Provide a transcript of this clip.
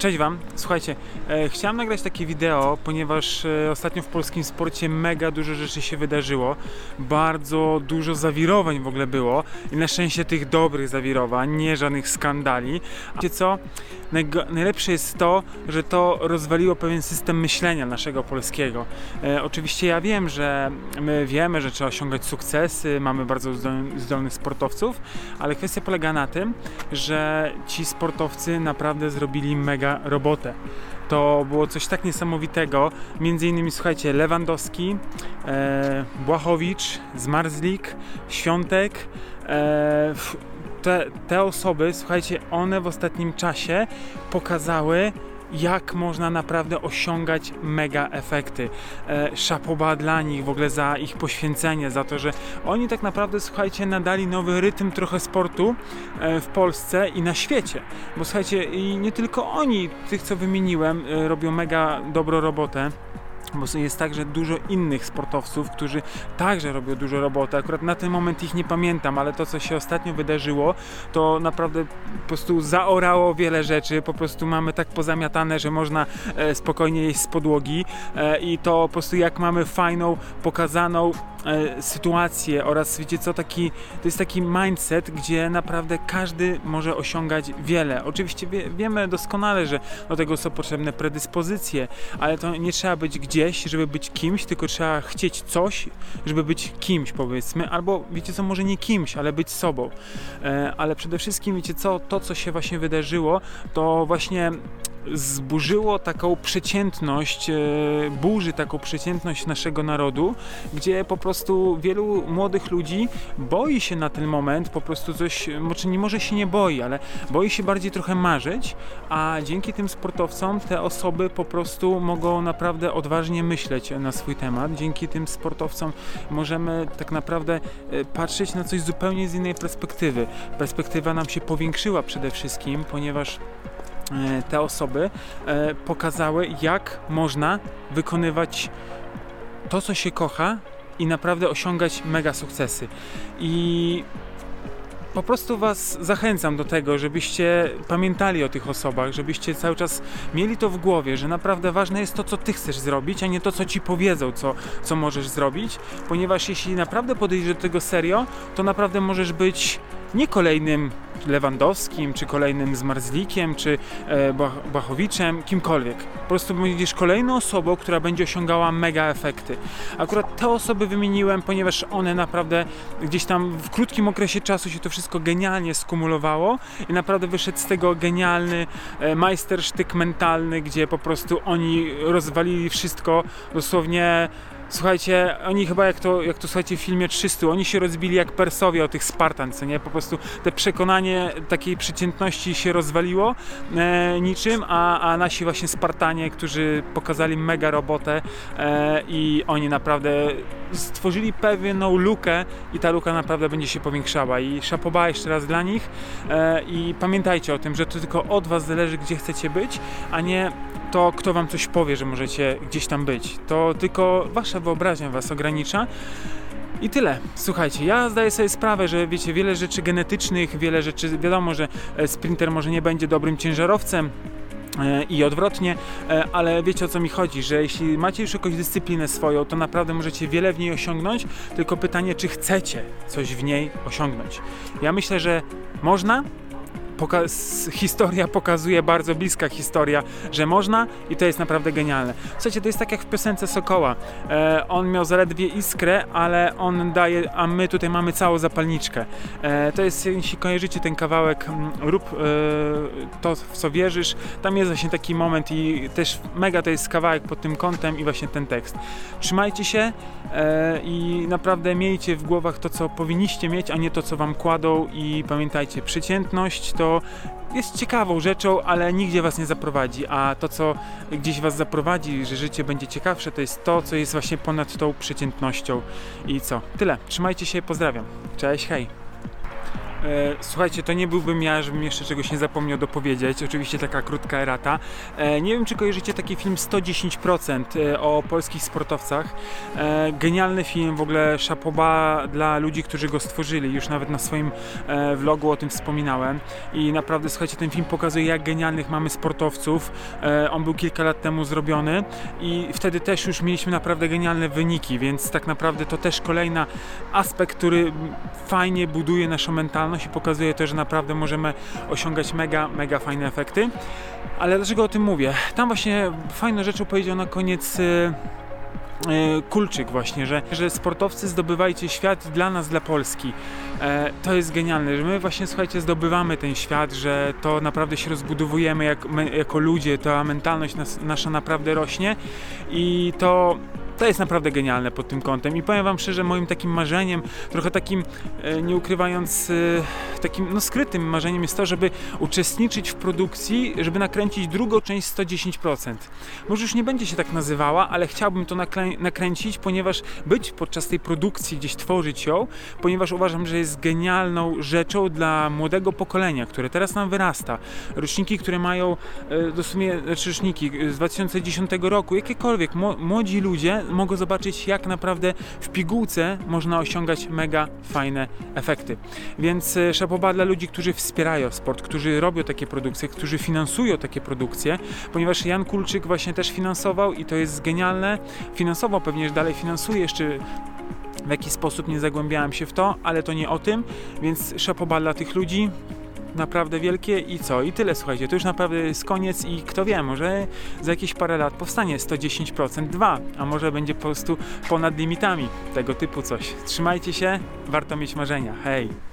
Cześć Wam, słuchajcie, e, chciałem nagrać takie wideo, ponieważ e, ostatnio w polskim sporcie mega dużo rzeczy się wydarzyło, bardzo dużo zawirowań w ogóle było i na szczęście tych dobrych zawirowań, nie żadnych skandali. A wiecie co? Najgo- najlepsze jest to, że to rozwaliło pewien system myślenia naszego polskiego. E, oczywiście ja wiem, że my wiemy, że trzeba osiągać sukcesy, mamy bardzo zdol- zdolnych sportowców, ale kwestia polega na tym, że ci sportowcy naprawdę zrobili mega robotę. To było coś tak niesamowitego. Między innymi, słuchajcie, Lewandowski, e, Błachowicz, Zmarzlik, Świątek. E, te, te osoby, słuchajcie, one w ostatnim czasie pokazały, jak można naprawdę osiągać mega efekty. E, szapoba dla nich w ogóle za ich poświęcenie, za to, że oni tak naprawdę, słuchajcie, nadali nowy rytm trochę sportu e, w Polsce i na świecie. Bo słuchajcie, i nie tylko oni, tych co wymieniłem, e, robią mega dobrą robotę. Bo jest tak, że dużo innych sportowców, którzy także robią dużo roboty. Akurat na ten moment ich nie pamiętam, ale to, co się ostatnio wydarzyło, to naprawdę po prostu zaorało wiele rzeczy. Po prostu mamy tak pozamiatane, że można e, spokojnie jeść z podłogi. E, I to po prostu jak mamy fajną, pokazaną e, sytuację oraz wiecie co, taki, to jest taki mindset, gdzie naprawdę każdy może osiągać wiele. Oczywiście wie, wiemy doskonale, że do tego są potrzebne predyspozycje, ale to nie trzeba być gdzieś, żeby być kimś, tylko trzeba chcieć coś, żeby być kimś powiedzmy, albo wiecie co, może nie kimś, ale być sobą. E, ale przede wszystkim wiecie co, to co się właśnie wydarzyło, to właśnie zburzyło taką przeciętność, e, burzy taką przeciętność naszego narodu, gdzie po prostu wielu młodych ludzi boi się na ten moment po prostu coś, może nie może się nie boi, ale boi się bardziej trochę marzyć, a dzięki tym sportowcom te osoby po prostu mogą naprawdę odważnie myśleć na swój temat. Dzięki tym sportowcom możemy tak naprawdę e, patrzeć na coś zupełnie z innej perspektywy. Perspektywa nam się powiększyła przede wszystkim, ponieważ te osoby e, pokazały, jak można wykonywać to, co się kocha i naprawdę osiągać mega sukcesy. I po prostu Was zachęcam do tego, żebyście pamiętali o tych osobach, żebyście cały czas mieli to w głowie, że naprawdę ważne jest to, co Ty chcesz zrobić, a nie to, co Ci powiedzą, co, co możesz zrobić, ponieważ jeśli naprawdę podejdziesz do tego serio, to naprawdę możesz być nie kolejnym Lewandowskim, czy kolejnym Zmarzlikiem, czy e, Bach- Bachowiczem, kimkolwiek. Po prostu będziesz kolejną osobą, która będzie osiągała mega efekty. Akurat te osoby wymieniłem, ponieważ one naprawdę gdzieś tam w krótkim okresie czasu się to wszystko genialnie skumulowało i naprawdę wyszedł z tego genialny e, majstersztyk mentalny, gdzie po prostu oni rozwalili wszystko dosłownie Słuchajcie, oni chyba jak to, jak to słuchajcie w filmie 300, oni się rozbili jak Persowie o tych Spartan, co nie? Po prostu te przekonanie takiej przeciętności się rozwaliło e, niczym, a, a nasi właśnie Spartanie, którzy pokazali mega robotę e, i oni naprawdę stworzyli pewną lukę i ta luka naprawdę będzie się powiększała i szapoba jeszcze raz dla nich e, i pamiętajcie o tym, że to tylko od was zależy, gdzie chcecie być, a nie to, kto wam coś powie, że możecie gdzieś tam być. To tylko wasza wyobraźnia was ogranicza. I tyle. Słuchajcie, ja zdaję sobie sprawę, że wiecie, wiele rzeczy genetycznych, wiele rzeczy, wiadomo, że e, sprinter może nie będzie dobrym ciężarowcem, e, i odwrotnie, e, ale wiecie o co mi chodzi, że jeśli macie już jakąś dyscyplinę swoją, to naprawdę możecie wiele w niej osiągnąć, tylko pytanie, czy chcecie coś w niej osiągnąć. Ja myślę, że można, poka- historia pokazuje, bardzo bliska historia, że można i to jest naprawdę genialne. Słuchajcie, to jest tak jak w piosence Sokoła. E, on miał zaledwie iskrę, ale on daje, a my tutaj mamy całą zapalniczkę. E, to jest, jeśli kojarzycie ten kawałek, rób e, to, w co wierzysz, tam jest właśnie taki moment i też mega to jest kawałek pod tym kątem i właśnie ten tekst. Trzymajcie się e, i naprawdę miejcie w głowach to, co powinniście mieć, a nie to, co wam kładą i pamiętajcie, przeciętność to jest ciekawą rzeczą, ale nigdzie was nie zaprowadzi, a to, co gdzieś was zaprowadzi, że życie będzie ciekawsze, to jest to, co jest właśnie ponad tą przeciętnością. I co? Tyle. Trzymajcie się, pozdrawiam. Cześć, hej. E, słuchajcie, to nie byłbym ja, żebym jeszcze czegoś nie zapomniał dopowiedzieć. Oczywiście taka krótka erata. E, nie wiem, czy kojarzycie taki film 110% e, o polskich sportowcach. Genialny film, w ogóle szapoba dla ludzi, którzy go stworzyli. Już nawet na swoim vlogu o tym wspominałem. I naprawdę, słuchajcie, ten film pokazuje, jak genialnych mamy sportowców. On był kilka lat temu zrobiony i wtedy też już mieliśmy naprawdę genialne wyniki, więc tak naprawdę to też kolejny aspekt, który fajnie buduje naszą mentalność i pokazuje to, że naprawdę możemy osiągać mega, mega fajne efekty. Ale dlaczego o tym mówię? Tam właśnie fajną rzeczą powiedział na koniec y, y, Kulczyk właśnie, że, że sportowcy zdobywajcie świat dla nas, dla Polski. E, to jest genialne, że my właśnie, słuchajcie, zdobywamy ten świat, że to naprawdę się rozbudowujemy jak, my, jako ludzie, ta mentalność nas, nasza naprawdę rośnie i to to jest naprawdę genialne pod tym kątem i powiem wam szczerze, moim takim marzeniem, trochę takim e, nie ukrywając, e, takim no skrytym marzeniem jest to, żeby uczestniczyć w produkcji, żeby nakręcić drugą część 110%. Może już nie będzie się tak nazywała, ale chciałbym to nakręcić, ponieważ być podczas tej produkcji, gdzieś tworzyć ją, ponieważ uważam, że jest genialną rzeczą dla młodego pokolenia, które teraz nam wyrasta. Roczniki, które mają e, dosłownie, znaczy roczniki z 2010 roku, jakiekolwiek, mło- młodzi ludzie mogą zobaczyć, jak naprawdę w pigułce można osiągać mega fajne efekty. Więc e, szapoba dla ludzi, którzy wspierają sport, którzy robią takie produkcje, którzy finansują takie produkcje, ponieważ Jan Kulczyk właśnie też finansował i to jest genialne. Finansował pewnie, dalej finansuje jeszcze w jaki sposób nie zagłębiałem się w to, ale to nie o tym, więc szapoba dla tych ludzi naprawdę wielkie i co? I tyle, słuchajcie, to już naprawdę jest koniec i kto wie, może za jakieś parę lat powstanie 110% 2, a może będzie po prostu ponad limitami, tego typu coś. Trzymajcie się, warto mieć marzenia, hej!